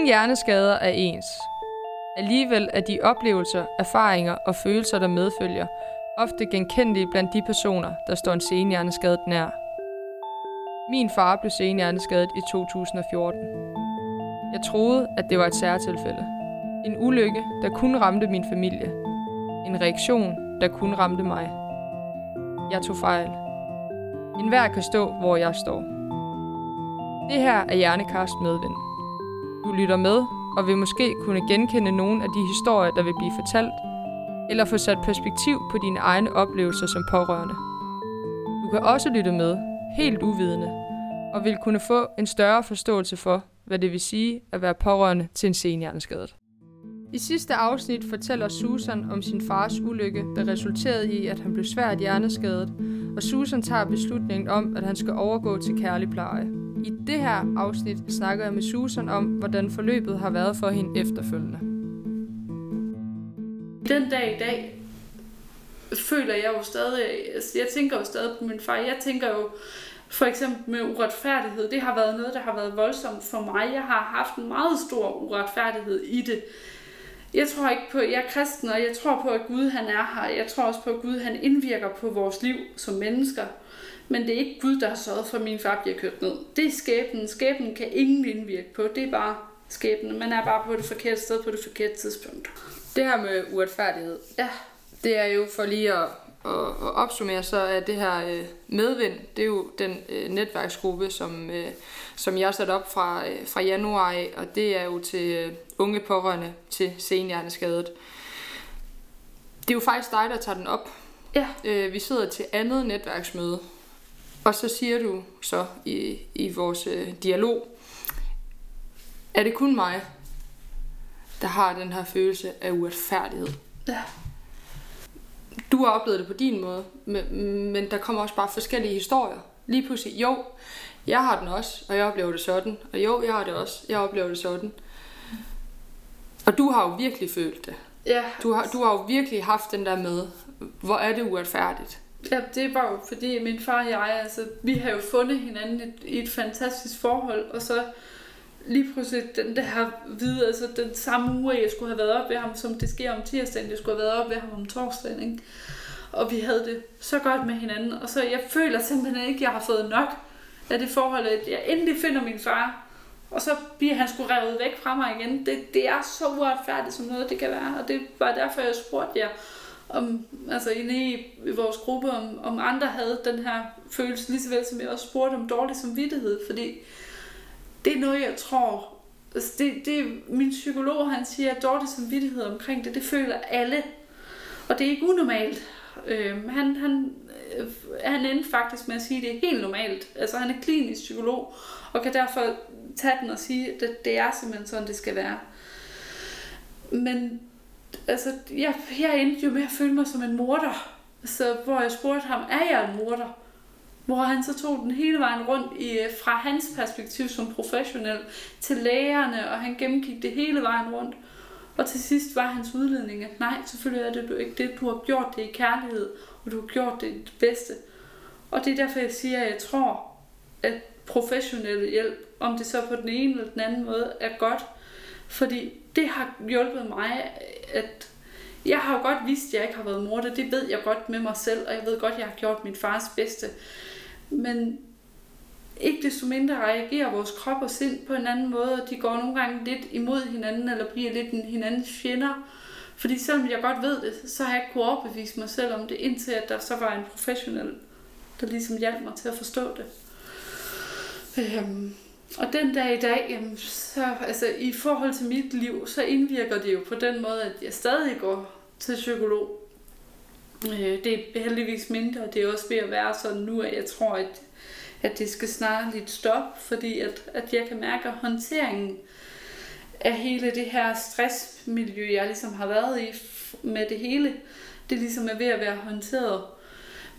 Ingen hjerneskader er ens. Alligevel er de oplevelser, erfaringer og følelser, der medfølger, ofte genkendelige blandt de personer, der står en senhjerneskadet nær. Min far blev senhjerneskadet i 2014. Jeg troede, at det var et særtilfælde. En ulykke, der kun ramte min familie. En reaktion, der kun ramte mig. Jeg tog fejl. En hver kan stå, hvor jeg står. Det her er Hjernekast Medvind. Du lytter med og vil måske kunne genkende nogle af de historier, der vil blive fortalt, eller få sat perspektiv på dine egne oplevelser som pårørende. Du kan også lytte med, helt uvidende, og vil kunne få en større forståelse for, hvad det vil sige at være pårørende til en senhjerneskadet. I sidste afsnit fortæller Susan om sin fars ulykke, der resulterede i, at han blev svært hjerneskadet, og Susan tager beslutningen om, at han skal overgå til kærlig pleje. I det her afsnit snakker jeg med Susan om, hvordan forløbet har været for hende efterfølgende. Den dag i dag føler jeg jo stadig, altså, jeg tænker jo stadig på min far. Jeg tænker jo for eksempel med uretfærdighed. Det har været noget, der har været voldsomt for mig. Jeg har haft en meget stor uretfærdighed i det. Jeg tror ikke på, jeg er kristen, og jeg tror på, at Gud han er her. Jeg tror også på, at Gud han indvirker på vores liv som mennesker. Men det er ikke Gud, der har sørget for, at min far bliver kørt ned. Det er skæbnen. Skæbnen kan ingen indvirke på. Det er bare skæbnen. Man er bare på det forkerte sted på det forkerte tidspunkt. Det her med uretfærdighed, Ja, det er jo for lige at, at, at opsummere, så er det her øh, medvind, det er jo den øh, netværksgruppe, som, øh, som jeg har sat op fra, øh, fra januar af, og det er jo til øh, unge pårørende til senhjerneskadet. Det er jo faktisk dig, der tager den op. ja, Øh, vi sidder til andet netværksmøde, og så siger du så i, i vores øh, dialog, er det kun mig, der har den her følelse af uretfærdighed? ja. Du har oplevet det på din måde, men, men der kommer også bare forskellige historier. Lige pludselig, jo, jeg har den også, og jeg oplever det sådan. Og jo, jeg har det også, jeg oplever det sådan. Og du har jo virkelig følt det. ja. Du har, du har jo virkelig haft den der med, hvor er det uretfærdigt. Ja, det var jo fordi min far og jeg, altså, vi har jo fundet hinanden i, i et fantastisk forhold, og så lige pludselig den der hvide, altså den samme uge, jeg skulle have været op ved ham, som det sker om tirsdagen, jeg skulle have været op ved ham om torsdagen, ikke? Og vi havde det så godt med hinanden, og så jeg føler simpelthen ikke, at jeg har fået nok af det forhold, at jeg endelig finder min far, og så bliver han sgu revet væk fra mig igen. Det, det er så uretfærdigt, som noget det kan være, og det var derfor, jeg spurgte jer, om, altså inde i, i vores gruppe, om, om andre havde den her følelse, lige så vel som jeg også spurgte om dårlig samvittighed, fordi det er noget, jeg tror, altså det, det, min psykolog, han siger, at dårlig samvittighed omkring det, det føler alle, og det er ikke unormalt. Øh, han, han, øh, han endte faktisk med at sige, at det er helt normalt. Altså han er klinisk psykolog, og kan derfor tage den og sige, at det er simpelthen sådan, det skal være. Men altså, jeg, jeg endte jo med at føle mig som en morder. Så, hvor jeg spurgte ham, er jeg en morder? Hvor han så tog den hele vejen rundt i, øh, fra hans perspektiv som professionel til lægerne, og han gennemgik det hele vejen rundt. Og til sidst var hans udledning, at nej, selvfølgelig er det du ikke det. Du har gjort det i kærlighed, og du har gjort det i det bedste. Og det er derfor, jeg siger, at jeg tror, at professionel hjælp, om det så på den ene eller den anden måde, er godt. Fordi det har hjulpet mig, at jeg har jo godt vidst, at jeg ikke har været morder. Det ved jeg godt med mig selv, og jeg ved godt, at jeg har gjort min fars bedste. Men ikke desto mindre reagerer vores krop og sind på en anden måde, og de går nogle gange lidt imod hinanden, eller bliver lidt en hinandens fjender. Fordi selvom jeg godt ved det, så har jeg ikke kunnet overbevise mig selv om det, indtil at der så var en professionel, der ligesom hjalp mig til at forstå det. Øhm, og den dag i dag, jamen, så, altså, i forhold til mit liv, så indvirker det jo på den måde, at jeg stadig går til psykolog. Øh, det er heldigvis mindre, det er også ved at være sådan nu, at jeg tror, at, at det skal snart lidt stoppe, fordi at, at jeg kan mærke, at håndteringen af hele det her stressmiljø, jeg ligesom har været i med det hele, det ligesom er ved at være håndteret.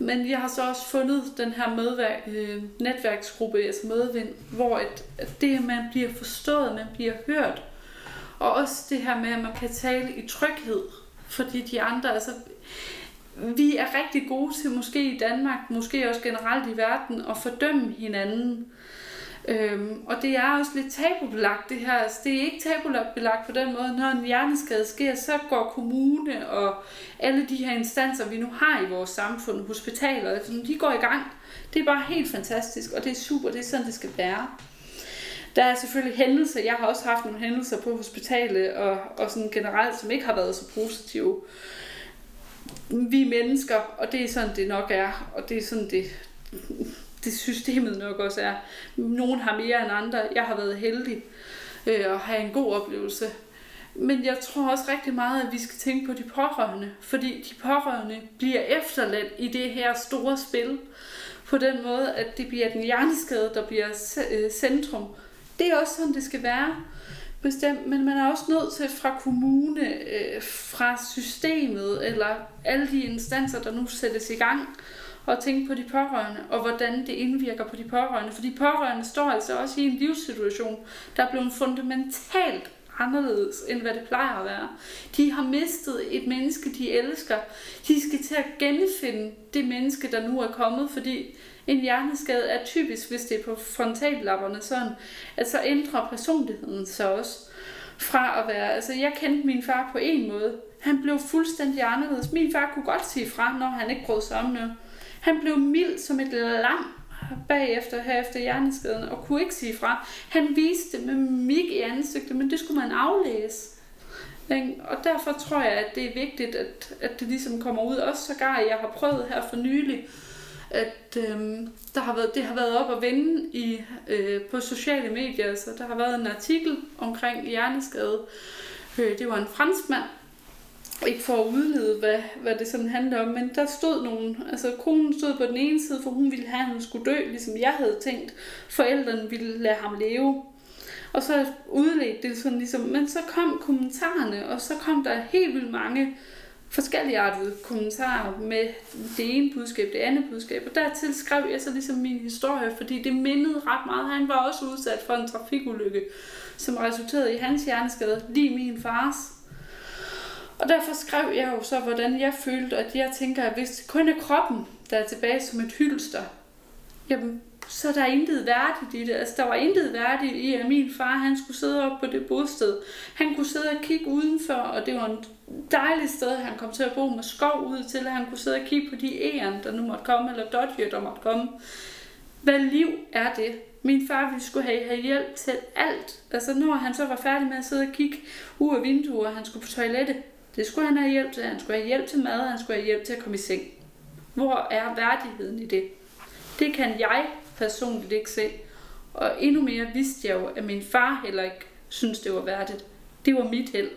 Men jeg har så også fundet den her medværk, øh, netværksgruppe, altså medvind, hvor et, at det, at man bliver forstået, man bliver hørt. Og også det her med, at man kan tale i tryghed, fordi de andre, altså vi er rigtig gode til, måske i Danmark, måske også generelt i verden, at fordømme hinanden. Øhm, og det er også lidt tabubelagt det her. Altså, det er ikke tabubelagt på den måde, når en hjerneskade sker, så går kommune og alle de her instanser, vi nu har i vores samfund, hospitaler, altså, de går i gang. Det er bare helt fantastisk, og det er super, det er sådan, det skal være. Der er selvfølgelig hændelser, jeg har også haft nogle hændelser på hospitalet, og, og sådan generelt, som ikke har været så positive. Vi er mennesker, og det er sådan, det nok er, og det er sådan, det, det systemet nok også er. Nogen har mere end andre. Jeg har været heldig øh, at have en god oplevelse. Men jeg tror også rigtig meget, at vi skal tænke på de pårørende, fordi de pårørende bliver efterladt i det her store spil, på den måde, at det bliver den hjerneskade, der bliver øh, centrum. Det er også sådan, det skal være. Bestemt, men man er også nødt til fra kommune, øh, fra systemet, eller alle de instanser, der nu sættes i gang, og tænke på de pårørende, og hvordan det indvirker på de pårørende. For de pårørende står altså også i en livssituation, der er blevet fundamentalt anderledes, end hvad det plejer at være. De har mistet et menneske, de elsker. De skal til at genfinde det menneske, der nu er kommet, fordi en hjerneskade er typisk, hvis det er på frontallapperne sådan, at så ændrer personligheden sig også fra at være, altså jeg kendte min far på en måde. Han blev fuldstændig anderledes. Min far kunne godt sige fra, når han ikke brød sig om noget. Han blev mild som et lam bagefter her efter hjerneskaden og kunne ikke sige fra. Han viste det med mimik i ansigtet, men det skulle man aflæse. Og derfor tror jeg, at det er vigtigt, at, at det ligesom kommer ud. Også sågar, jeg har prøvet her for nylig, at øhm, der har været, det har været op at vende i, øh, på sociale medier. Så der har været en artikel omkring hjerneskade. Øh, det var en franskmand, ikke for at udlede, hvad, hvad det sådan handler om, men der stod nogen, altså konen stod på den ene side, for hun ville have, at han skulle dø, ligesom jeg havde tænkt. Forældrene ville lade ham leve. Og så udledte det sådan ligesom, men så kom kommentarerne, og så kom der helt vildt mange forskelligartede kommentarer med det ene budskab, det andet budskab. Og dertil skrev jeg så ligesom min historie, fordi det mindede ret meget. Han var også udsat for en trafikulykke, som resulterede i hans hjerneskade, lige min fars. Og derfor skrev jeg jo så, hvordan jeg følte, at jeg tænker, at hvis det kun er kroppen, der er tilbage som et hylster, jamen, så er der intet værdigt i det. Altså, der var intet værdigt i, at min far, han skulle sidde op på det bosted. Han kunne sidde og kigge udenfor, og det var en dejligt sted, han kom til at bo med skov ud til, at han kunne sidde og kigge på de æren, der nu måtte komme, eller dodger, der måtte komme. Hvad liv er det? Min far ville skulle have, have hjælp til alt. Altså når han så var færdig med at sidde og kigge ud af vinduet, og han skulle på toilettet, det skulle han have hjælp til. Han skulle have hjælp til mad, og han skulle have hjælp til at komme i seng. Hvor er værdigheden i det? Det kan jeg personligt ikke se. Og endnu mere vidste jeg jo, at min far heller ikke synes det var værdigt. Det var mit held.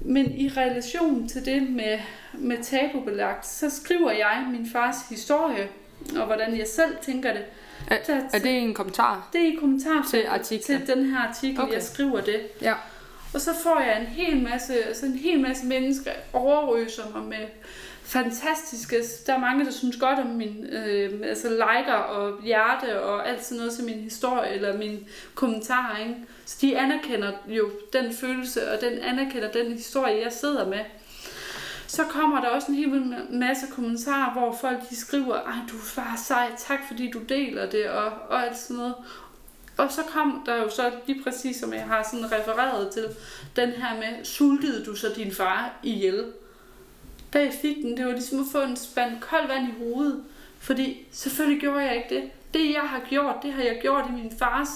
Men i relation til det med, med tabubelagt, så skriver jeg min fars historie, og hvordan jeg selv tænker det. Er, er det en kommentar? Det er en kommentar til, artiklen. til den her artikel, okay. jeg skriver det. Ja. Og så får jeg en hel masse, altså en hel masse mennesker overrøser mig med fantastiske, der er mange, der synes godt om min, øh, altså liker og hjerte og alt sådan noget til min historie eller min kommentar, ikke? Så de anerkender jo den følelse, og den anerkender den historie, jeg sidder med. Så kommer der også en hel masse kommentarer, hvor folk de skriver, ej du er bare sej, tak fordi du deler det, og, og alt sådan noget. Og så kom der jo så lige præcis, som jeg har sådan refereret til, den her med, sultede du så din far ihjel? Da jeg fik den, det var ligesom at få en spand koldt vand i hovedet. Fordi selvfølgelig gjorde jeg ikke det. Det jeg har gjort, det har jeg gjort i min fars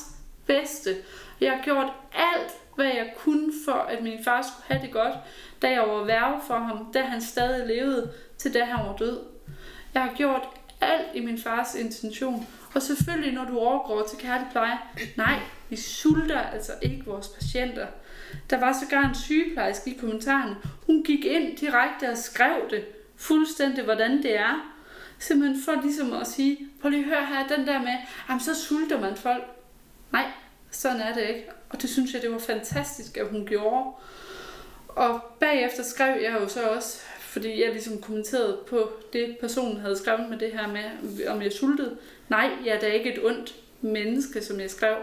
bedste. Jeg har gjort alt, hvad jeg kunne for, at min far skulle have det godt, da jeg var værve for ham, da han stadig levede, til da han var død. Jeg har gjort alt i min fars intention. Og selvfølgelig, når du overgår til kærlig pleje, nej, vi sulter altså ikke vores patienter. Der var sågar en sygeplejerske i kommentaren. Hun gik ind direkte og skrev det fuldstændig, hvordan det er. Simpelthen for ligesom at sige, prøv lige hør her, den der med, jamen så sulter man folk. Nej, sådan er det ikke. Og det synes jeg, det var fantastisk, at hun gjorde. Og bagefter skrev jeg jo så også, fordi jeg ligesom kommenterede på det, personen havde skrevet med det her med, om jeg sultede. Nej, jeg er da ikke et ondt menneske, som jeg skrev.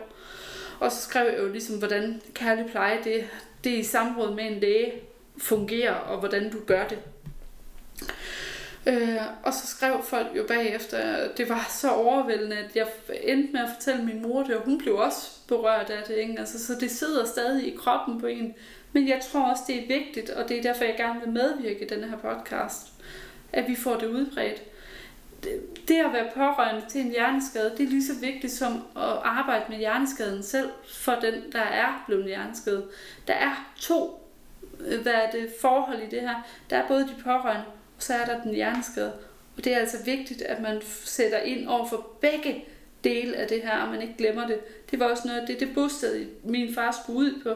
Og så skrev jeg jo ligesom, hvordan kærlig pleje, det, det i samråd med en læge fungerer, og hvordan du gør det. Øh, og så skrev folk jo bagefter, det var så overvældende, at jeg endte med at fortælle min mor det, og hun blev også berørt af det. Ikke? Altså, så det sidder stadig i kroppen på en. Men jeg tror også, det er vigtigt, og det er derfor, jeg gerne vil medvirke i denne her podcast, at vi får det udbredt. Det at være pårørende til en hjerneskade, det er lige så vigtigt som at arbejde med hjerneskaden selv, for den, der er blevet hjerneskadet. Der er to øh, hvad er det, forhold i det her. Der er både de pårørende, og så er der den hjerneskade. Og det er altså vigtigt, at man sætter ind over for begge dele af det her, og man ikke glemmer det. Det var også noget af det, det bosted, min far skulle ud på.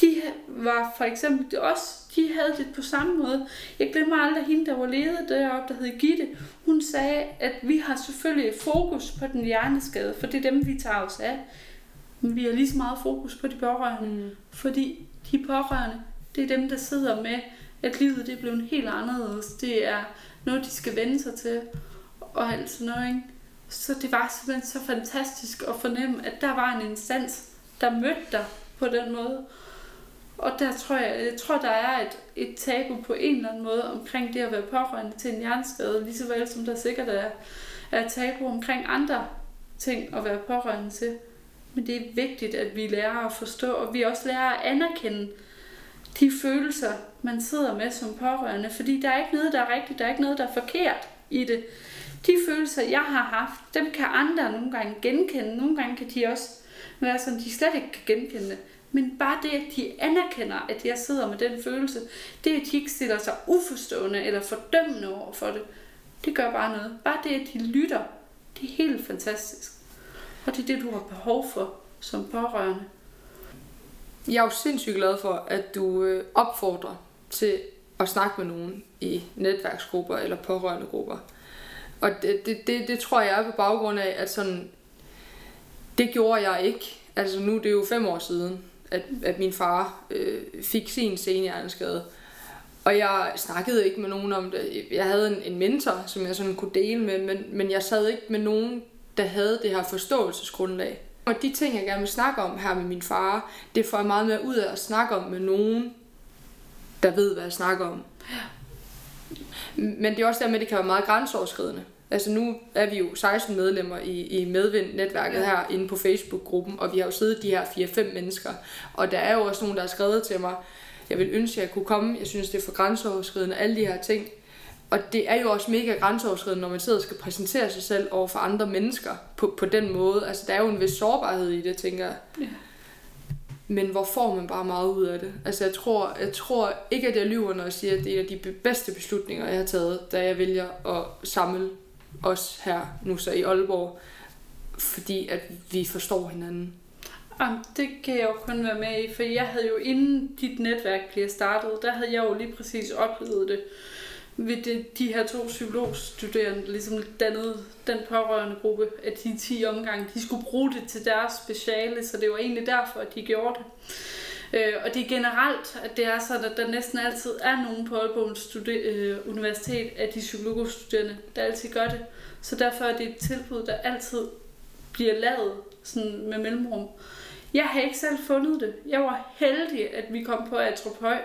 De var for eksempel også, de havde det på samme måde. Jeg glemmer aldrig hende, der var leder deroppe, der hed Gitte. Hun sagde, at vi har selvfølgelig fokus på den hjerneskade, for det er dem, vi tager os af. Men vi har lige så meget fokus på de pårørende, mm. fordi de pårørende, det er dem, der sidder med, at livet det er blevet helt anderledes. Det er noget, de skal vende sig til, og alt sådan noget, ikke? Så det var simpelthen så fantastisk at fornemme, at der var en instans, der mødte dig på den måde. Og der tror jeg, jeg tror, der er et, et tabu på en eller anden måde omkring det at være pårørende til en hjerneskade, lige så vel som der sikkert er, er tabu omkring andre ting at være pårørende til. Men det er vigtigt, at vi lærer at forstå, og vi også lærer at anerkende de følelser, man sidder med som pårørende. Fordi der er ikke noget, der er rigtigt, der er ikke noget, der er forkert i det. De følelser, jeg har haft, dem kan andre nogle gange genkende. Nogle gange kan de også være sådan, de slet ikke kan genkende det. Men bare det, at de anerkender, at jeg sidder med den følelse, det at de ikke stiller sig uforstående eller fordømmende over for det, det gør bare noget. Bare det, at de lytter, det er helt fantastisk. Og det er det, du har behov for som pårørende. Jeg er jo sindssygt glad for, at du øh, opfordrer til at snakke med nogen i netværksgrupper eller pårørende grupper. Og det, det, det, det tror jeg er på baggrund af, at sådan, det gjorde jeg ikke. Altså nu det er jo fem år siden, at, at min far øh, fik sin senhjerneskade. Og jeg snakkede ikke med nogen om det. Jeg havde en, en mentor, som jeg sådan kunne dele med, men, men jeg sad ikke med nogen, der havde det her forståelsesgrundlag. Og de ting, jeg gerne vil snakke om her med min far, det får jeg meget mere ud af at snakke om med nogen, der ved, hvad jeg snakker om. Men det er også der med, at det kan være meget grænseoverskridende. Altså nu er vi jo 16 medlemmer i, i Medvind-netværket ja. her inde på Facebook-gruppen, og vi har jo siddet de her 4-5 mennesker. Og der er jo også nogen, der har skrevet til mig, jeg vil ønske, at jeg kunne komme, jeg synes, det er for grænseoverskridende, alle de her ting. Og det er jo også mega grænseoverskridende, når man sidder og skal præsentere sig selv over for andre mennesker på, på den måde. Altså, der er jo en vis sårbarhed i det, tænker jeg. Ja. Men hvor får man bare meget ud af det? Altså, jeg tror, jeg tror ikke, at jeg lyver, når jeg siger, at det er en af de bedste beslutninger, jeg har taget, da jeg vælger at samle os her nu så i Aalborg, fordi at vi forstår hinanden. Jamen, det kan jeg jo kun være med i, for jeg havde jo inden dit netværk bliver startet, der havde jeg jo lige præcis oplevet det ved det, de her to psykologstuderende, der ligesom dannede den pårørende gruppe af de 10 omgange, de skulle bruge det til deres speciale, så det var egentlig derfor, at de gjorde det. Øh, og det er generelt, at det er sådan, at der næsten altid er nogen på Aalborg øh, Universitet af de psykologstuderende, der altid gør det. Så derfor er det et tilbud, der altid bliver lavet sådan med mellemrum. Jeg har ikke selv fundet det. Jeg var heldig, at vi kom på Atropøj,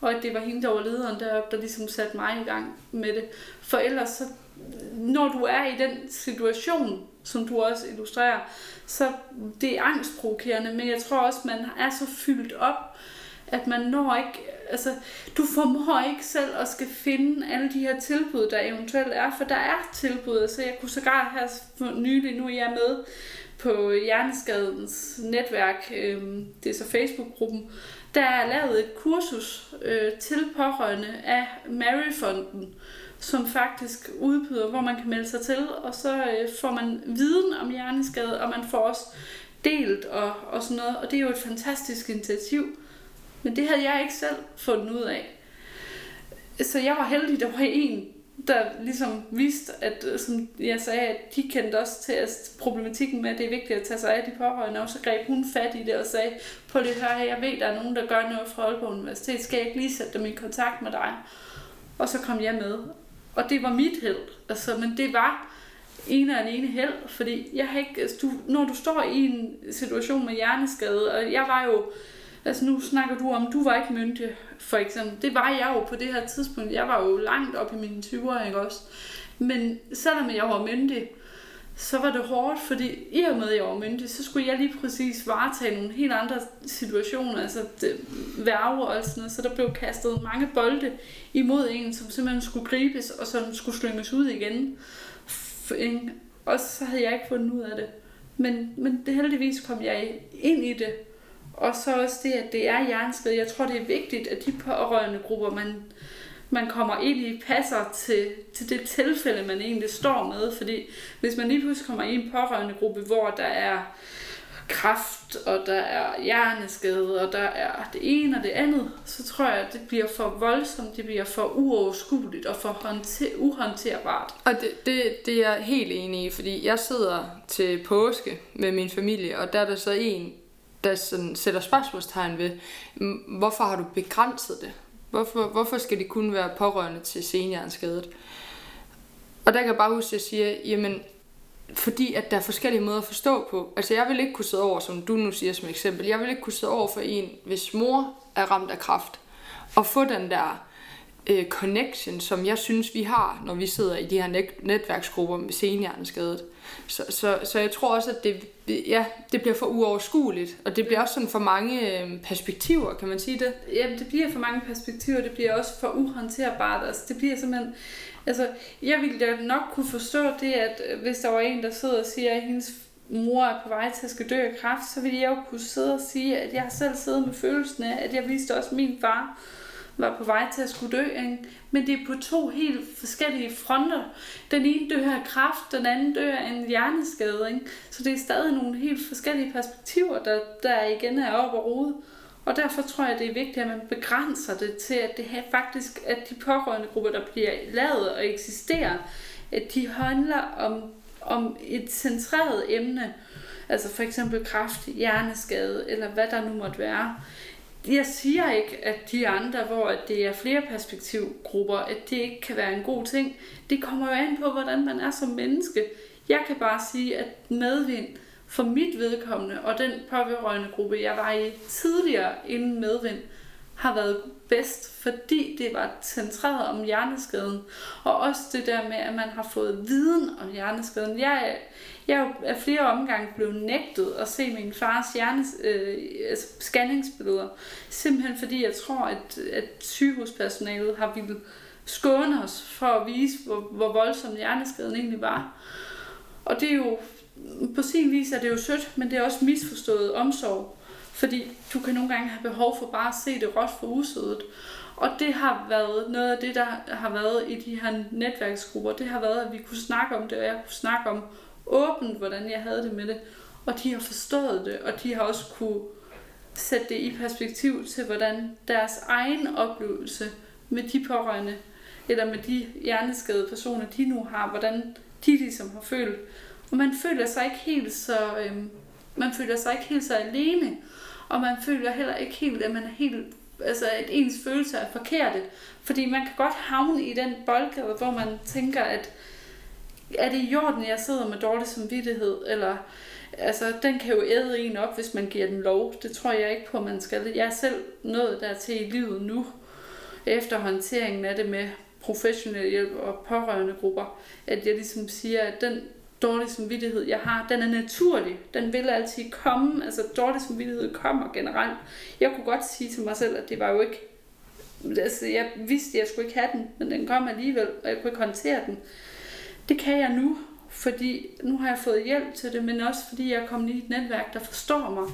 og at det var hende, der var lederen deroppe, der ligesom satte mig i gang med det. For ellers, så, når du er i den situation, som du også illustrerer, så det er angstprovokerende, men jeg tror også, man er så fyldt op, at man når ikke, altså, du formår ikke selv at skal finde alle de her tilbud, der eventuelt er, for der er tilbud, altså jeg kunne sågar her for nylig, nu er jeg med på Hjerneskadens netværk, øh, det er så Facebook-gruppen, der er lavet et kursus øh, til pårørende af Maryfonden, som faktisk udbyder, hvor man kan melde sig til, og så øh, får man viden om hjerneskade, og man får også delt og, og sådan noget, og det er jo et fantastisk initiativ. Men det havde jeg ikke selv fundet ud af. Så jeg var heldig, der var en, der ligesom vidste, at øh, som jeg sagde, at de kendte også til at problematikken med, at det er vigtigt at tage sig af de pårørende, og så greb hun fat i det og sagde, på det her, jeg ved, der er nogen, der gør noget fra Aalborg Universitet, skal jeg ikke lige sætte dem i kontakt med dig? Og så kom jeg med. Og det var mit held, altså, men det var en og alene held, fordi jeg har ikke, altså, du, når du står i en situation med hjerneskade, og jeg var jo Altså nu snakker du om, du var ikke myndig, for eksempel. Det var jeg jo på det her tidspunkt. Jeg var jo langt op i mine 20'er, ikke også? Men selvom jeg var myndig, så var det hårdt, fordi i og med, at jeg var myndig, så skulle jeg lige præcis varetage nogle helt andre situationer, altså det, værve og sådan noget, så der blev kastet mange bolde imod en, som simpelthen skulle gribes, og som skulle slynges ud igen. Og så havde jeg ikke fundet ud af det. Men, men det heldigvis kom jeg ind i det. Og så også det, at det er hjerneskred. Jeg tror, det er vigtigt, at de pårørende grupper, man, man kommer ind i, passer til, til det tilfælde, man egentlig står med. Fordi hvis man lige pludselig kommer i en pårørende gruppe, hvor der er kraft, og der er hjerneskade, og der er det ene og det andet, så tror jeg, at det bliver for voldsomt, det bliver for uoverskueligt og for håndter- uhåndterbart. Og det, det, det er jeg helt enig i, fordi jeg sidder til påske med min familie, og der er der så en, der sådan sætter spørgsmålstegn ved, hvorfor har du begrænset det? Hvorfor, hvorfor skal det kun være pårørende til senhjerneskadet? Og der kan jeg bare huske, at jeg siger, jamen, fordi at der er forskellige måder at forstå på. Altså jeg vil ikke kunne sidde over, som du nu siger som eksempel, jeg vil ikke kunne sidde over for en, hvis mor er ramt af kraft, og få den der øh, connection, som jeg synes, vi har, når vi sidder i de her net- netværksgrupper med senhjerneskadet. Så, så, så jeg tror også, at det, ja, det bliver for uoverskueligt, og det bliver også sådan for mange øh, perspektiver, kan man sige det? Ja, det bliver for mange perspektiver, det bliver også for uhåndterbart. Altså, det bliver simpelthen... Altså, jeg ville da nok kunne forstå det, at øh, hvis der var en, der sidder og siger, at hendes mor er på vej til at skal dø af kræft, så ville jeg jo kunne sidde og sige, at jeg har selv siddet med følelsen af, at jeg viste også, min far var på vej til at skulle dø. Ikke? Men det er på to helt forskellige fronter. Den ene dør af kræft, den anden dør af en hjerneskade. Ikke? Så det er stadig nogle helt forskellige perspektiver, der, der igen er op og rode. Og derfor tror jeg, det er vigtigt, at man begrænser det til, at det her faktisk, at de pårørende grupper, der bliver lavet og eksisterer, at de handler om, om et centreret emne, altså for eksempel kraft, hjerneskade, eller hvad der nu måtte være jeg siger ikke, at de andre, hvor det er flere perspektivgrupper, at det ikke kan være en god ting. Det kommer jo an på, hvordan man er som menneske. Jeg kan bare sige, at medvind for mit vedkommende, og den pårørende gruppe, jeg var i tidligere inden medvind, har været bedst, fordi det var centreret om hjerneskaden. Og også det der med, at man har fået viden om hjerneskaden. Jeg, jeg er flere omgange blevet nægtet at se min fars hjernes, øh, altså scanningsbilleder. Simpelthen fordi jeg tror, at, at sygehuspersonalet har ville skåne os for at vise, hvor, hvor voldsom hjerneskaden egentlig var. Og det er jo, på sin vis er det jo sødt, men det er også misforstået omsorg. Fordi du kan nogle gange have behov for bare at se det råt for usødet. Og det har været noget af det, der har været i de her netværksgrupper. Det har været, at vi kunne snakke om det, og jeg kunne snakke om åbent, hvordan jeg havde det med det. Og de har forstået det, og de har også kunne sætte det i perspektiv til, hvordan deres egen oplevelse med de pårørende, eller med de hjerneskadede personer, de nu har, hvordan de ligesom har følt. Og man føler sig ikke helt så, øhm, man føler sig ikke helt så alene, og man føler heller ikke helt, at man er helt, altså at ens følelser er forkerte. Fordi man kan godt havne i den boldgade, hvor man tænker, at er det i orden, jeg sidder med dårlig samvittighed, eller altså, den kan jo æde en op, hvis man giver den lov. Det tror jeg ikke på, man skal. Jeg er selv nået dertil i livet nu, efter håndteringen af det med professionel hjælp og pårørende grupper, at jeg ligesom siger, at den dårlige samvittighed, jeg har, den er naturlig. Den vil altid komme. Altså dårlig samvittighed kommer generelt. Jeg kunne godt sige til mig selv, at det var jo ikke... Altså jeg vidste, at jeg skulle ikke have den, men den kom alligevel, og jeg kunne ikke håndtere den. Det kan jeg nu, fordi nu har jeg fået hjælp til det, men også fordi jeg er kommet i et netværk, der forstår mig.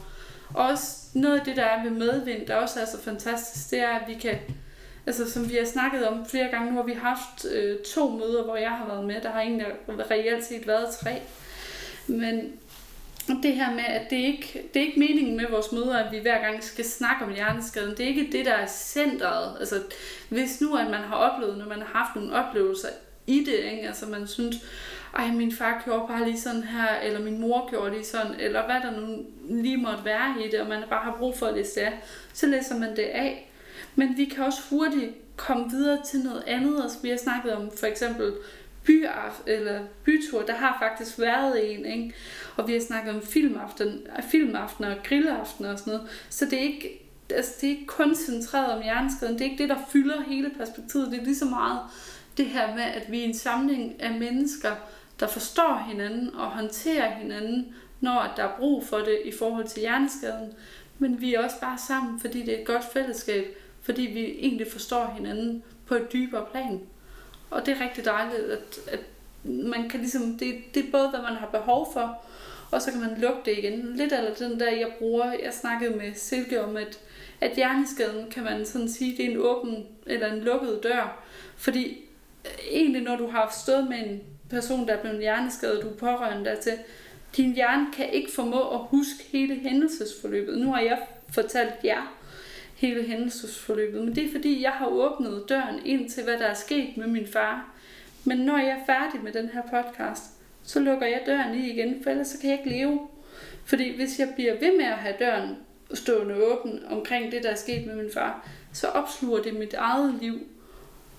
Og også noget af det, der er ved medvind, der også er så fantastisk, det er, at vi kan, altså som vi har snakket om flere gange, nu har vi haft øh, to møder, hvor jeg har været med, der har egentlig reelt set været tre. Men det her med, at det ikke det er ikke meningen med vores møder, at vi hver gang skal snakke om hjerneskaden. Det er ikke det, der er centret. Altså, hvis nu, at man har oplevet, når man har haft nogle oplevelser i det, ikke? altså man synes, ej, min far gjorde bare lige sådan her, eller min mor gjorde lige sådan, eller hvad der nu lige måtte være i det, og man bare har brug for at læse det af, så læser man det af. Men vi kan også hurtigt komme videre til noget andet, og vi har snakket om for eksempel byaf, eller bytur, der har faktisk været en, ikke? og vi har snakket om filmaften, filmaften og grillaften og sådan noget, så det er ikke altså, det er ikke kun centreret om hjerneskaden. Det er ikke det, der fylder hele perspektivet. Det er lige så meget det her med, at vi er en samling af mennesker, der forstår hinanden og håndterer hinanden, når der er brug for det i forhold til hjerneskaden. Men vi er også bare sammen, fordi det er et godt fællesskab, fordi vi egentlig forstår hinanden på et dybere plan. Og det er rigtig dejligt, at, at man kan ligesom, det, det er både, hvad man har behov for, og så kan man lukke det igen. Lidt af den der, jeg bruger, jeg snakkede med Silke om, at, at hjerneskaden kan man sådan sige, det er en åben eller en lukket dør. Fordi egentlig, når du har stået med en person, der er blevet hjerneskadet, du er pårørende dertil, din hjerne kan ikke formå at huske hele hændelsesforløbet. Nu har jeg fortalt jer hele hændelsesforløbet, men det er fordi, jeg har åbnet døren ind til, hvad der er sket med min far. Men når jeg er færdig med den her podcast, så lukker jeg døren i igen, for ellers så kan jeg ikke leve. Fordi hvis jeg bliver ved med at have døren stående åben omkring det, der er sket med min far, så opsluger det mit eget liv.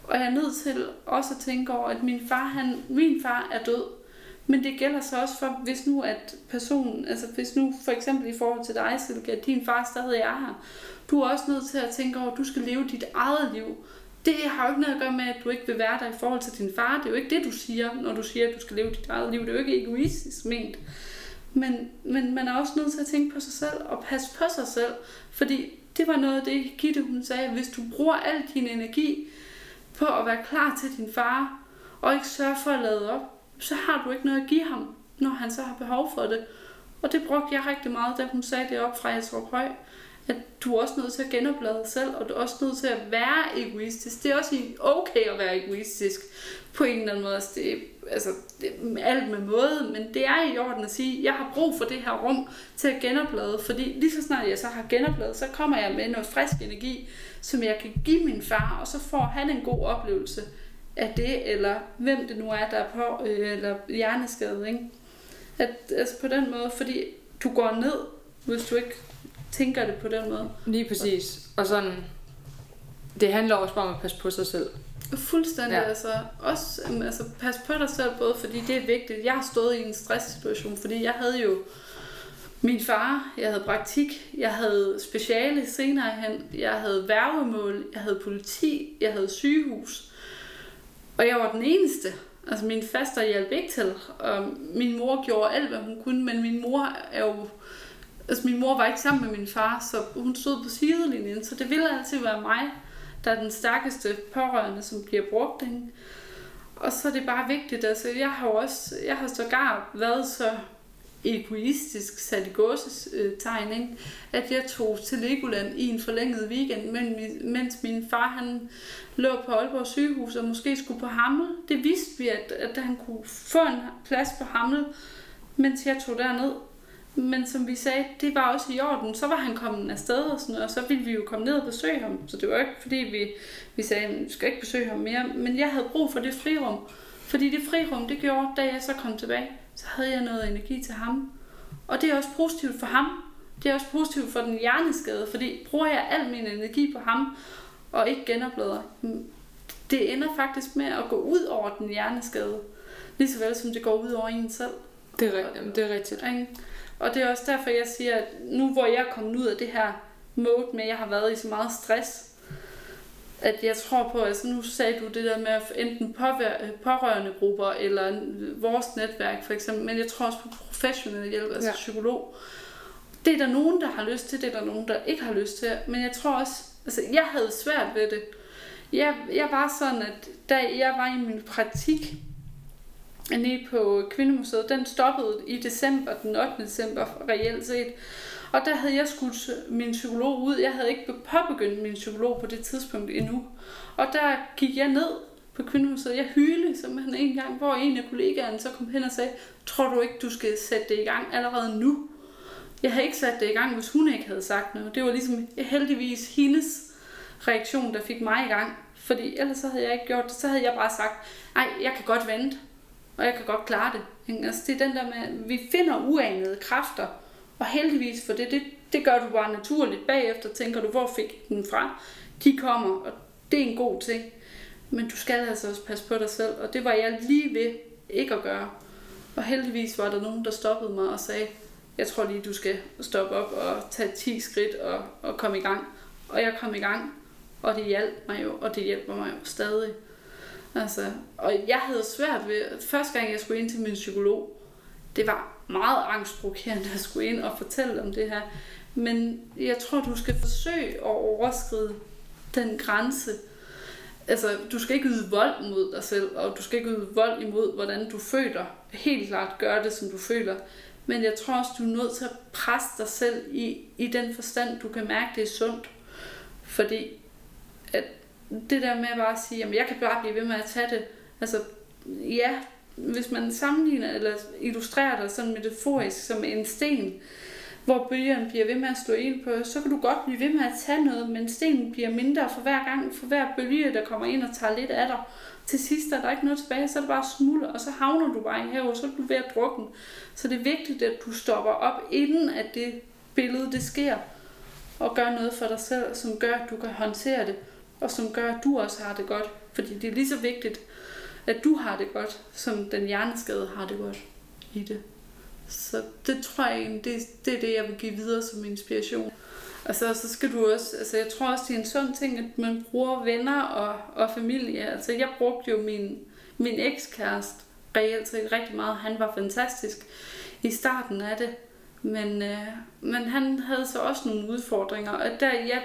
Og jeg er nødt til også at tænke over, at min far, han, min far er død. Men det gælder så også for, hvis nu at personen, altså hvis nu for eksempel i forhold til dig, Silke, at din far stadig er her, du er også nødt til at tænke over, at du skal leve dit eget liv. Det har jo ikke noget at gøre med, at du ikke vil være der i forhold til din far. Det er jo ikke det, du siger, når du siger, at du skal leve dit eget liv. Det er jo ikke egoistisk ment. Men, men man er også nødt til at tænke på sig selv og passe på sig selv. Fordi det var noget af det, Gitte hun sagde. Hvis du bruger al din energi på at være klar til din far, og ikke sørge for at lade op, så har du ikke noget at give ham, når han så har behov for det. Og det brugte jeg rigtig meget, da hun sagde det op fra jeg tror høj at du er også nødt til at genoplade dig selv, og du er også nødt til at være egoistisk. Det er også okay at være egoistisk på en eller anden måde. Altså, det, altså, det, alt med måde, men det er i orden at sige, jeg har brug for det her rum til at genoplade, fordi lige så snart jeg så har genopladet, så kommer jeg med noget frisk energi, som jeg kan give min far, og så får han en god oplevelse af det, eller hvem det nu er, der er på, øh, eller hjerneskadet, ikke? At, altså på den måde, fordi du går ned, hvis du ikke tænker det på den måde. Lige præcis. Og sådan, det handler også bare om at passe på sig selv. Fuldstændig, ja. altså. Også altså, pas på dig selv, både fordi det er vigtigt. Jeg har stået i en stresssituation, fordi jeg havde jo min far, jeg havde praktik, jeg havde speciale senere hen, jeg havde værgemål, jeg havde politi, jeg havde sygehus. Og jeg var den eneste. Altså min faster hjalp ikke til, og min mor gjorde alt, hvad hun kunne, men min mor er jo Altså min mor var ikke sammen med min far, så hun stod på sidelinjen, så det ville altid være mig, der er den stærkeste pårørende, som bliver brugt. Ikke? Og så er det bare vigtigt, altså jeg har også, jeg har sågar været så egoistisk sat i gåsetegn, ikke? at jeg tog til Legoland i en forlænget weekend, mens min far han lå på Aalborg sygehus og måske skulle på Hammel. Det vidste vi, at, at han kunne få en plads på Hammel, mens jeg tog derned. Men som vi sagde, det var også i orden. Så var han kommet afsted og sådan noget, og så ville vi jo komme ned og besøge ham. Så det var ikke fordi, vi, vi sagde, at vi skal ikke besøge ham mere. Men jeg havde brug for det frirum. Fordi det frirum, det gjorde, da jeg så kom tilbage, så havde jeg noget energi til ham. Og det er også positivt for ham. Det er også positivt for den hjerneskade, fordi bruger jeg al min energi på ham, og ikke genoplader, det ender faktisk med at gå ud over den hjerneskade. Lige så vel som det går ud over en selv. Det er, rigtigt. det er rigtigt. Og det er også derfor, jeg siger, at nu hvor jeg er kommet ud af det her mode med, at jeg har været i så meget stress, at jeg tror på, altså nu sagde du det der med at enten pårørende grupper eller vores netværk for eksempel, men jeg tror også på professionelle hjælp, altså ja. psykolog. Det er der nogen, der har lyst til, det er der nogen, der ikke har lyst til, men jeg tror også, altså jeg havde svært ved det. Jeg, jeg var sådan, at da jeg var i min praktik, nede på Kvindemuseet, den stoppede i december, den 8. december reelt set. Og der havde jeg skudt øh, min psykolog ud. Jeg havde ikke påbegyndt min psykolog på det tidspunkt endnu. Og der gik jeg ned på kvindehuset. Jeg hylede simpelthen en gang, hvor en af kollegaerne så kom hen og sagde, tror du ikke, du skal sætte det i gang allerede nu? Jeg havde ikke sat det i gang, hvis hun ikke havde sagt noget. Det var ligesom heldigvis hendes reaktion, der fik mig i gang. Fordi ellers så havde jeg ikke gjort det. Så havde jeg bare sagt, nej, jeg kan godt vente og jeg kan godt klare det. Altså, det er den der med, at vi finder uanede kræfter, og heldigvis for det, det, det gør du bare naturligt. Bagefter tænker du, hvor fik den fra? De kommer, og det er en god ting. Men du skal altså også passe på dig selv, og det var jeg lige ved ikke at gøre. Og heldigvis var der nogen, der stoppede mig og sagde, jeg tror lige, du skal stoppe op og tage 10 skridt og, og komme i gang. Og jeg kom i gang, og det hjalp mig jo, og det hjælper mig jo stadig. Altså, og jeg havde svært ved, første gang jeg skulle ind til min psykolog, det var meget angstprovokerende at skulle ind og fortælle om det her. Men jeg tror, du skal forsøge at overskride den grænse. Altså, du skal ikke yde vold mod dig selv, og du skal ikke yde vold imod, hvordan du føler. Helt klart gør det, som du føler. Men jeg tror også, du er nødt til at presse dig selv i, i den forstand, du kan mærke, det er sundt. Fordi at det der med bare at sige, at jeg kan bare blive ved med at tage det. Altså, ja, hvis man sammenligner eller illustrerer det sådan metaforisk som en sten, hvor bølgerne bliver ved med at slå ind på, så kan du godt blive ved med at tage noget, men stenen bliver mindre for hver gang, for hver bølge, der kommer ind og tager lidt af dig. Til sidst er der ikke noget tilbage, så er det bare smuld, og så havner du bare i havet, og så er du ved at drukne. Så det er vigtigt, at du stopper op, inden at det billede det sker, og gør noget for dig selv, som gør, at du kan håndtere det, og som gør, at du også har det godt. Fordi det er lige så vigtigt, at du har det godt, som den hjerneskade har det godt i det. Så det tror jeg egentlig, det, det er det, jeg vil give videre som inspiration. Og så, så skal du også, altså jeg tror også, det er en sund ting, at man bruger venner og, og familie. Altså jeg brugte jo min, min ekskæreste reelt set rigtig meget. Han var fantastisk i starten af det. Men, øh, men han havde så også nogle udfordringer. Og der jeg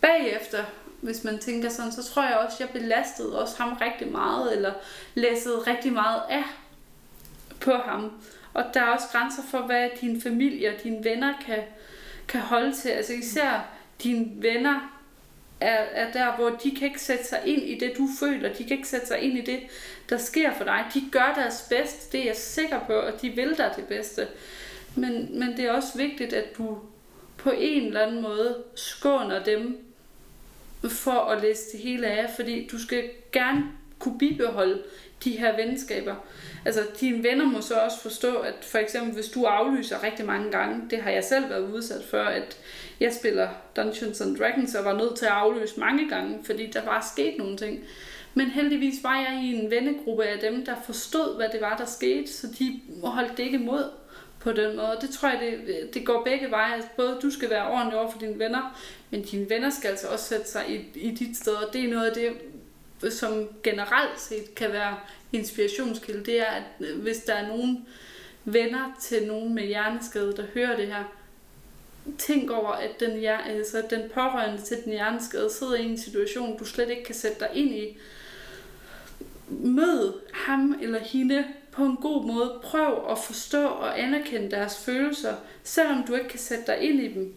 bagefter, hvis man tænker sådan, så tror jeg også, jeg belastede også ham rigtig meget, eller læssede rigtig meget af på ham. Og der er også grænser for, hvad din familie og dine venner kan, kan holde til. Altså især dine venner er, er der, hvor de kan ikke sætte sig ind i det, du føler. De kan ikke sætte sig ind i det, der sker for dig. De gør deres bedste, det er jeg sikker på, og de vil dig det bedste. Men, men det er også vigtigt, at du på en eller anden måde skåner dem for at læse det hele af, fordi du skal gerne kunne bibeholde de her venskaber. Altså, dine venner må så også forstå, at for eksempel, hvis du aflyser rigtig mange gange, det har jeg selv været udsat for, at jeg spiller Dungeons and Dragons og var nødt til at aflyse mange gange, fordi der var sket nogle ting. Men heldigvis var jeg i en vennegruppe af dem, der forstod, hvad det var, der skete, så de holdt det ikke imod på den måde. Det tror jeg, det, det går begge veje. Altså, både du skal være ordentlig over for dine venner, men dine venner skal altså også sætte sig i, i dit sted. Og det er noget af det, som generelt set kan være inspirationskilde. Det er, at øh, hvis der er nogen venner til nogen med hjerneskade, der hører det her, tænk over, at den, altså, den pårørende til den hjerneskade sidder i en situation, du slet ikke kan sætte dig ind i. Mød ham eller hende på en god måde. Prøv at forstå og anerkende deres følelser, selvom du ikke kan sætte dig ind i dem.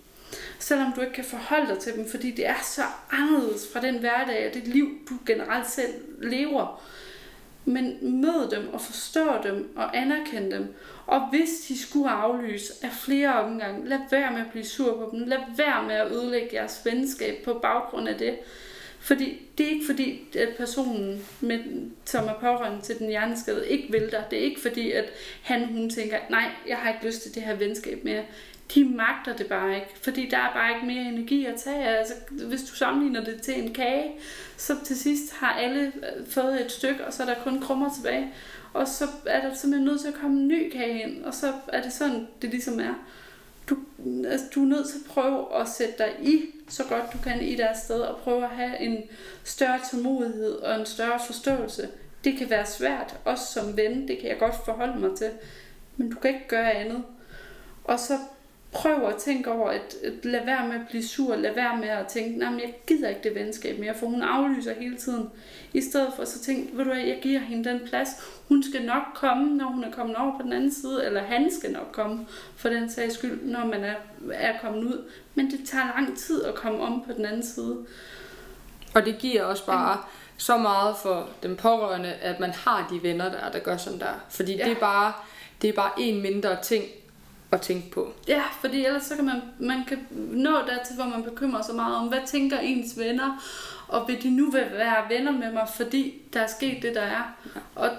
Selvom du ikke kan forholde dig til dem, fordi det er så anderledes fra den hverdag og det liv, du generelt selv lever. Men mød dem og forstå dem og anerkend dem. Og hvis de skulle aflyse af flere omgange, lad være med at blive sur på dem. Lad være med at ødelægge jeres venskab på baggrund af det. Fordi det er ikke fordi, at personen, med, som er pårørende til den hjerneskade, ikke vil dig. Det er ikke fordi, at han hun tænker, nej, jeg har ikke lyst til det her venskab mere. De magter det bare ikke, fordi der er bare ikke mere energi at tage. Altså, hvis du sammenligner det til en kage, så til sidst har alle øh, fået et stykke, og så er der kun krummer tilbage. Og så er der simpelthen nødt til at komme en ny kage ind, og så er det sådan, det ligesom er. Du, altså, du er nødt til at prøve at sætte dig i så godt du kan i deres sted, og prøve at have en større tålmodighed og en større forståelse. Det kan være svært, også som ven, det kan jeg godt forholde mig til, men du kan ikke gøre andet. Og så prøv at tænke over, at, at lad være med at blive sur, lad være med at tænke, nej, jeg gider ikke det venskab mere, for hun aflyser hele tiden. I stedet for så tænk, ved du hvad, jeg giver hende den plads. Hun skal nok komme, når hun er kommet over på den anden side, eller han skal nok komme, for den sags skyld, når man er, er kommet ud. Men det tager lang tid at komme om på den anden side. Og det giver også bare så meget for den pårørende, at man har de venner der, der gør sådan der. Fordi ja. det er bare det er bare en mindre ting, at tænke på. Ja, fordi ellers så kan man, man kan nå dertil, hvor man bekymrer sig meget om, hvad tænker ens venner, og vil de nu være venner med mig, fordi der er sket det, der er. Ja. Og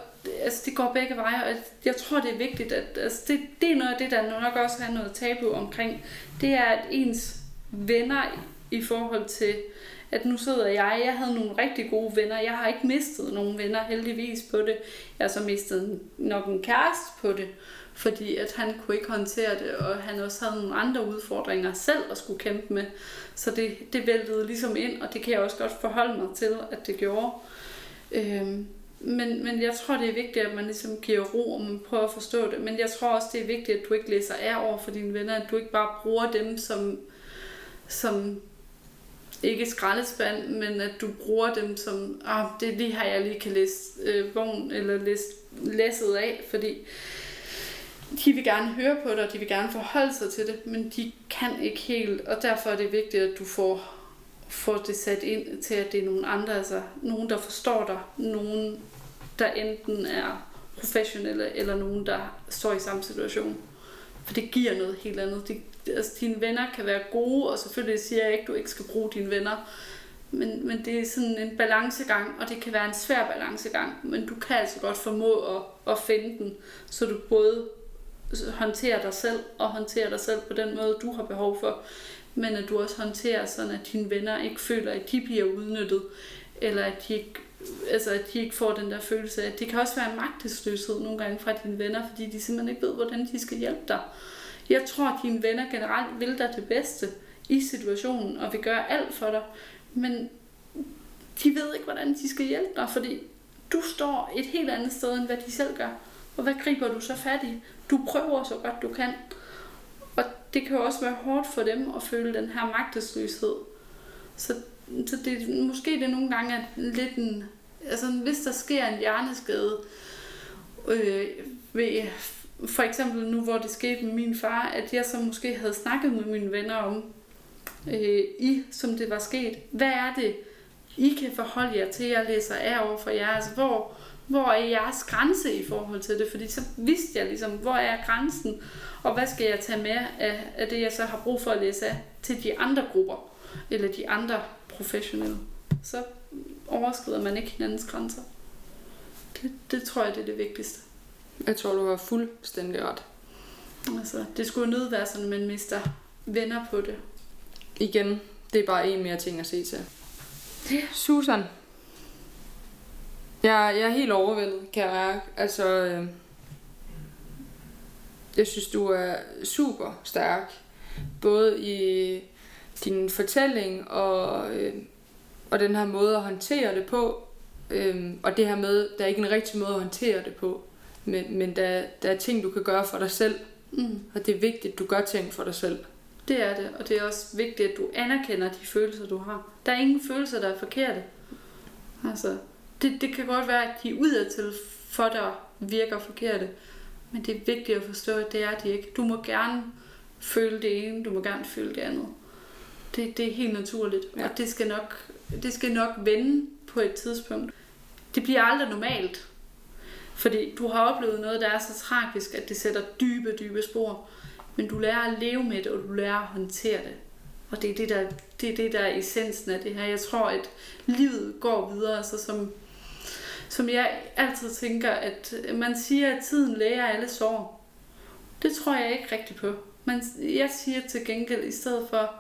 altså, det går begge veje, og jeg tror, det er vigtigt, at altså, det, det er noget af det, der nok også har noget tabu omkring. Det er, at ens venner i forhold til, at nu sidder jeg, jeg havde nogle rigtig gode venner, jeg har ikke mistet nogen venner heldigvis på det, jeg har så mistet nok en kæreste på det, fordi at han kunne ikke håndtere det, og han også havde nogle andre udfordringer selv at skulle kæmpe med. Så det, det væltede ligesom ind, og det kan jeg også godt forholde mig til, at det gjorde. Øhm, men, men jeg tror, det er vigtigt, at man ligesom giver ro, og man prøver at forstå det. Men jeg tror også, det er vigtigt, at du ikke læser af over for dine venner, at du ikke bare bruger dem som, som ikke skraldespand, men at du bruger dem som, ah, det er lige her, jeg lige kan læse øh, vogn eller læse læsset af, fordi de vil gerne høre på det, og de vil gerne forholde sig til det, men de kan ikke helt, og derfor er det vigtigt, at du får, får det sat ind til, at det er nogen andre, altså nogen, der forstår dig, nogen, der enten er professionelle, eller nogen, der står i samme situation. For det giver noget helt andet. De, altså, dine venner kan være gode, og selvfølgelig siger jeg ikke, at du ikke skal bruge dine venner, men, men det er sådan en balancegang, og det kan være en svær balancegang, men du kan altså godt formå at, at finde den, så du både håndterer dig selv, og håndterer dig selv på den måde, du har behov for, men at du også håndterer sådan, at dine venner ikke føler, at de bliver udnyttet, eller at de ikke, altså at de ikke får den der følelse af, det kan også være en magtesløshed nogle gange fra dine venner, fordi de simpelthen ikke ved, hvordan de skal hjælpe dig. Jeg tror, at dine venner generelt vil dig det bedste i situationen, og vil gøre alt for dig, men de ved ikke, hvordan de skal hjælpe dig, fordi du står et helt andet sted, end hvad de selv gør. Og hvad griber du så fat i? Du prøver så godt du kan. Og det kan jo også være hårdt for dem at føle den her magtesløshed. Så, så det, måske det nogle gange er lidt en... Altså hvis der sker en hjerneskade, øh, ved, for eksempel nu hvor det skete med min far, at jeg så måske havde snakket med mine venner om, øh, I, som det var sket. Hvad er det, I kan forholde jer til, jeg læser af over for jer? Altså, hvor, hvor er jeres grænse i forhold til det? Fordi så vidste jeg ligesom, hvor er grænsen, og hvad skal jeg tage med af, af det, jeg så har brug for at læse af til de andre grupper, eller de andre professionelle. Så overskrider man ikke hinandens grænser. Det, det tror jeg, det er det vigtigste. Jeg tror, du har fuldstændig ret. Altså, det skulle nødt være sådan, at man mister venner på det. Igen, det er bare en mere ting at se til. Susan. Jeg, jeg er helt overvældet, kan jeg mærke. Altså, øh, jeg synes, du er super stærk. Både i din fortælling og, øh, og den her måde at håndtere det på. Øh, og det her med, der er ikke en rigtig måde at håndtere det på. Men, men der, der er ting, du kan gøre for dig selv. Mm. Og det er vigtigt, at du gør ting for dig selv. Det er det, og det er også vigtigt, at du anerkender de følelser, du har. Der er ingen følelser, der er forkerte. Altså, det, det kan godt være, at de udadtil for dig virker forkerte, men det er vigtigt at forstå, at det er de ikke. Du må gerne føle det ene, du må gerne føle det andet. Det, det er helt naturligt, ja. og det skal, nok, det skal nok vende på et tidspunkt. Det bliver aldrig normalt, fordi du har oplevet noget, der er så tragisk, at det sætter dybe, dybe spor. Men du lærer at leve med det, og du lærer at håndtere det. Og det er det, der, det er, det, der er essensen af det her. Jeg tror, at livet går videre, så som, som jeg altid tænker, at man siger, at tiden læger alle sår. Det tror jeg ikke rigtigt på. Men jeg siger til gengæld i stedet for,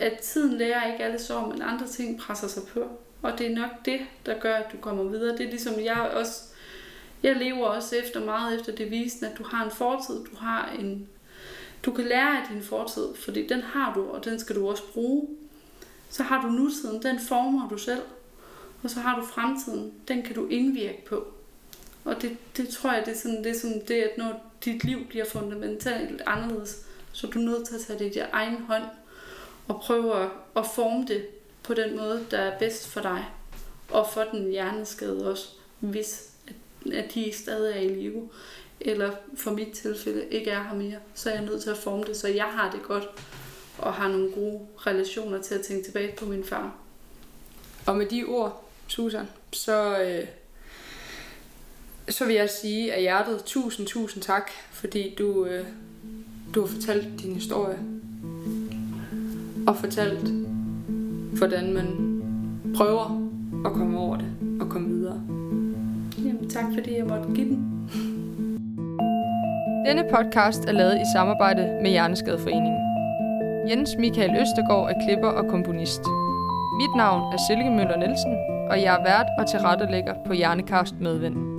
at tiden lærer ikke alle sår, men andre ting presser sig på. Og det er nok det, der gør, at du kommer videre. Det er ligesom jeg også, jeg lever også efter meget efter devisen, at du har en fortid, du har en du kan lære af din fortid, fordi den har du, og den skal du også bruge. Så har du nutiden, den former du selv. Og så har du fremtiden, den kan du indvirke på. Og det, det tror jeg, det er, sådan, det er sådan det, at når dit liv bliver fundamentalt anderledes, så er du nødt til at tage det i din egen hånd og prøve at, at forme det på den måde, der er bedst for dig. Og for den hjerneskade også, hvis at, at de stadig er i live eller for mit tilfælde ikke er her mere, så er jeg nødt til at forme det, så jeg har det godt og har nogle gode relationer til at tænke tilbage på min far. Og med de ord, Susan, så, øh, så vil jeg sige af hjertet tusind, tusind tak, fordi du, øh, du har fortalt din historie. Og fortalt, hvordan man prøver at komme over det og komme videre. Jamen tak, fordi jeg måtte give den. Denne podcast er lavet i samarbejde med Hjerneskadeforeningen. Jens Michael Østergaard er klipper og komponist. Mit navn er Silke Møller Nielsen, og jeg er vært og tilrettelægger på Hjernekast Medvind.